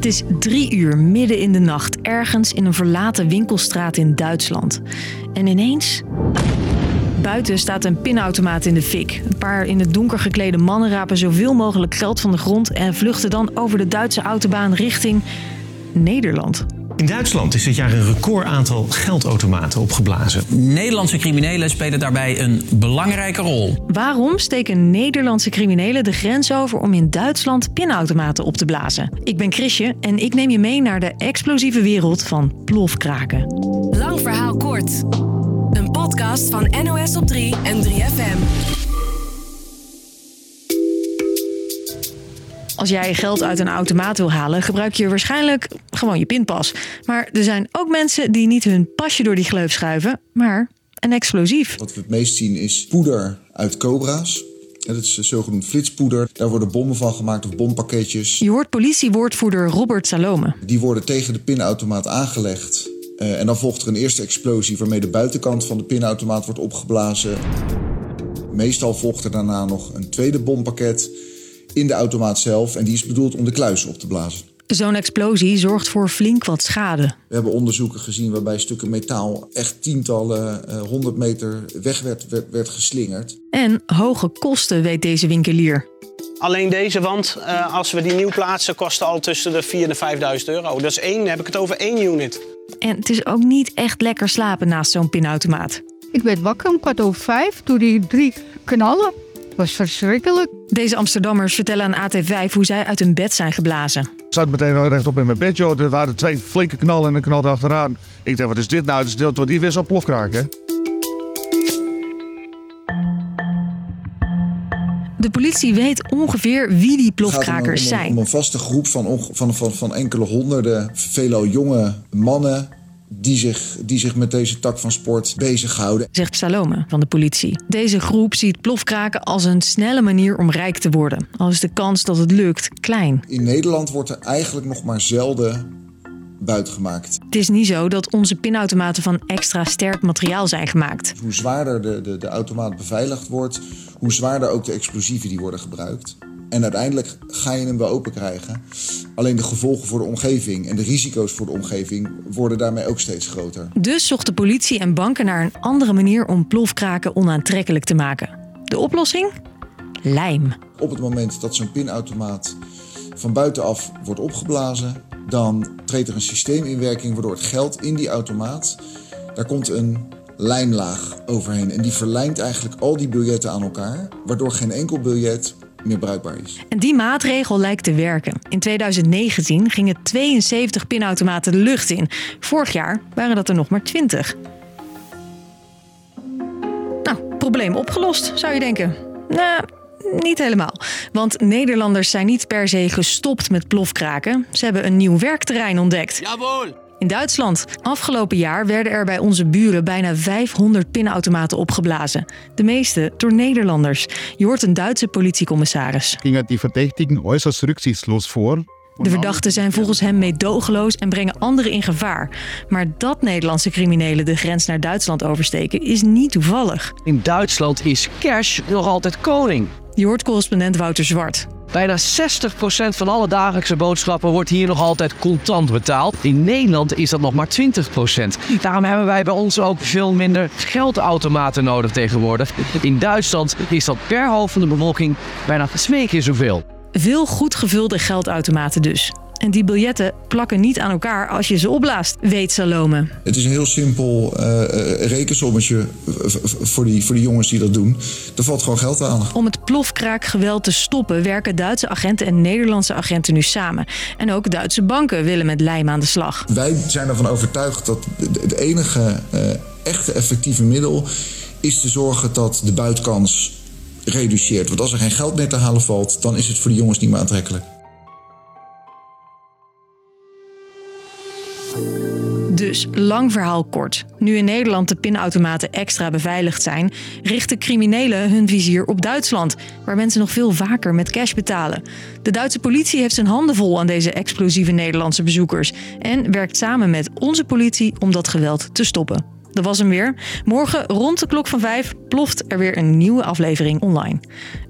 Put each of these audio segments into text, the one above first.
Het is drie uur midden in de nacht, ergens in een verlaten winkelstraat in Duitsland. En ineens. Buiten staat een pinautomaat in de fik. Een paar in het donker geklede mannen rapen zoveel mogelijk geld van de grond en vluchten dan over de Duitse autobaan richting Nederland. In Duitsland is dit jaar een record aantal geldautomaten opgeblazen. Nederlandse criminelen spelen daarbij een belangrijke rol. Waarom steken Nederlandse criminelen de grens over om in Duitsland pinautomaten op te blazen? Ik ben Chrisje en ik neem je mee naar de explosieve wereld van plofkraken. Lang verhaal kort. Een podcast van NOS op 3 en 3FM. Als jij geld uit een automaat wil halen, gebruik je waarschijnlijk gewoon je pinpas. Maar er zijn ook mensen die niet hun pasje door die gleuf schuiven, maar een explosief. Wat we het meest zien is poeder uit cobra's. Dat is zogenoemd flitspoeder. Daar worden bommen van gemaakt of bompakketjes. Je hoort politiewoordvoerder Robert Salome. Die worden tegen de pinautomaat aangelegd. Uh, en dan volgt er een eerste explosie waarmee de buitenkant van de pinautomaat wordt opgeblazen. Meestal volgt er daarna nog een tweede bompakket in de automaat zelf. En die is bedoeld om de kluis op te blazen. Zo'n explosie zorgt voor flink wat schade. We hebben onderzoeken gezien waarbij stukken metaal echt tientallen, uh, honderd meter weg werd, werd, werd, geslingerd. En hoge kosten, weet deze winkelier. Alleen deze wand, uh, als we die nieuw plaatsen, kost al tussen de 4.000 en 5.000 euro. Dat is één, heb ik het over één unit. En het is ook niet echt lekker slapen naast zo'n pinautomaat. Ik werd wakker om kwart over vijf door die drie knallen. Het was verschrikkelijk. Deze Amsterdammers vertellen aan AT5 hoe zij uit hun bed zijn geblazen. Ik zat meteen rechtop in mijn bed, joh. Er waren twee flinke knallen en een knal achteraan. Ik dacht, wat is dit nou? Het is deel wat die weer zo'n plofkraak, hè? De politie weet ongeveer wie die plofkrakers Het gaat om, zijn. om een vaste groep van, van, van, van enkele honderden, veelal jonge mannen die zich, die zich met deze tak van sport bezighouden. Zegt Salome van de politie. Deze groep ziet plofkraken als een snelle manier om rijk te worden. Al is de kans dat het lukt klein. In Nederland wordt er eigenlijk nog maar zelden buitgemaakt. Het is niet zo dat onze pinautomaten van extra sterk materiaal zijn gemaakt. Hoe zwaarder de, de, de automaat beveiligd wordt, hoe zwaarder ook de explosieven die worden gebruikt. En uiteindelijk ga je hem wel open krijgen. Alleen de gevolgen voor de omgeving en de risico's voor de omgeving worden daarmee ook steeds groter. Dus zocht de politie en banken naar een andere manier om plofkraken onaantrekkelijk te maken. De oplossing? Lijm. Op het moment dat zo'n pinautomaat van buitenaf wordt opgeblazen, dan treedt er een systeem in werking waardoor het geld in die automaat, daar komt een lijmlaag overheen. En die verlijmt eigenlijk al die biljetten aan elkaar, waardoor geen enkel biljet meer bruikbaar is. En die maatregel lijkt te werken. In 2019 gingen 72 pinautomaten de lucht in. Vorig jaar waren dat er nog maar 20. Nou, probleem opgelost, zou je denken. Nou, niet helemaal. Want Nederlanders zijn niet per se gestopt met plofkraken. Ze hebben een nieuw werkterrein ontdekt. Jawohl! In Duitsland. Afgelopen jaar werden er bij onze buren bijna 500 pinautomaten opgeblazen. De meeste door Nederlanders. Je hoort een Duitse politiecommissaris. Gingen die Verdächtigen äußerst rücksichtslos voor. De verdachten zijn volgens hem meedogenloos en brengen anderen in gevaar. Maar dat Nederlandse criminelen de grens naar Duitsland oversteken is niet toevallig. In Duitsland is cash nog altijd koning. Je hoort correspondent Wouter Zwart. Bijna 60% van alle dagelijkse boodschappen wordt hier nog altijd contant betaald. In Nederland is dat nog maar 20%. Daarom hebben wij bij ons ook veel minder geldautomaten nodig tegenwoordig. In Duitsland is dat per hoofd van de bevolking bijna twee keer zoveel. Veel goed gevulde geldautomaten dus. En die biljetten plakken niet aan elkaar als je ze opblaast, weet Salome. Het is een heel simpel uh, rekensommetje voor die, voor die jongens die dat doen. Er valt gewoon geld halen. Om het plofkraakgeweld te stoppen werken Duitse agenten en Nederlandse agenten nu samen. En ook Duitse banken willen met lijm aan de slag. Wij zijn ervan overtuigd dat het enige uh, echte effectieve middel is te zorgen dat de buitkans reduceert. Want als er geen geld meer te halen valt, dan is het voor de jongens niet meer aantrekkelijk. Dus, lang verhaal kort. Nu in Nederland de pinautomaten extra beveiligd zijn, richten criminelen hun vizier op Duitsland, waar mensen nog veel vaker met cash betalen. De Duitse politie heeft zijn handen vol aan deze explosieve Nederlandse bezoekers en werkt samen met onze politie om dat geweld te stoppen. Dat was hem weer. Morgen rond de klok van vijf ploft er weer een nieuwe aflevering online.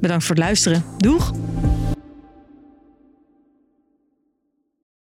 Bedankt voor het luisteren. Doeg!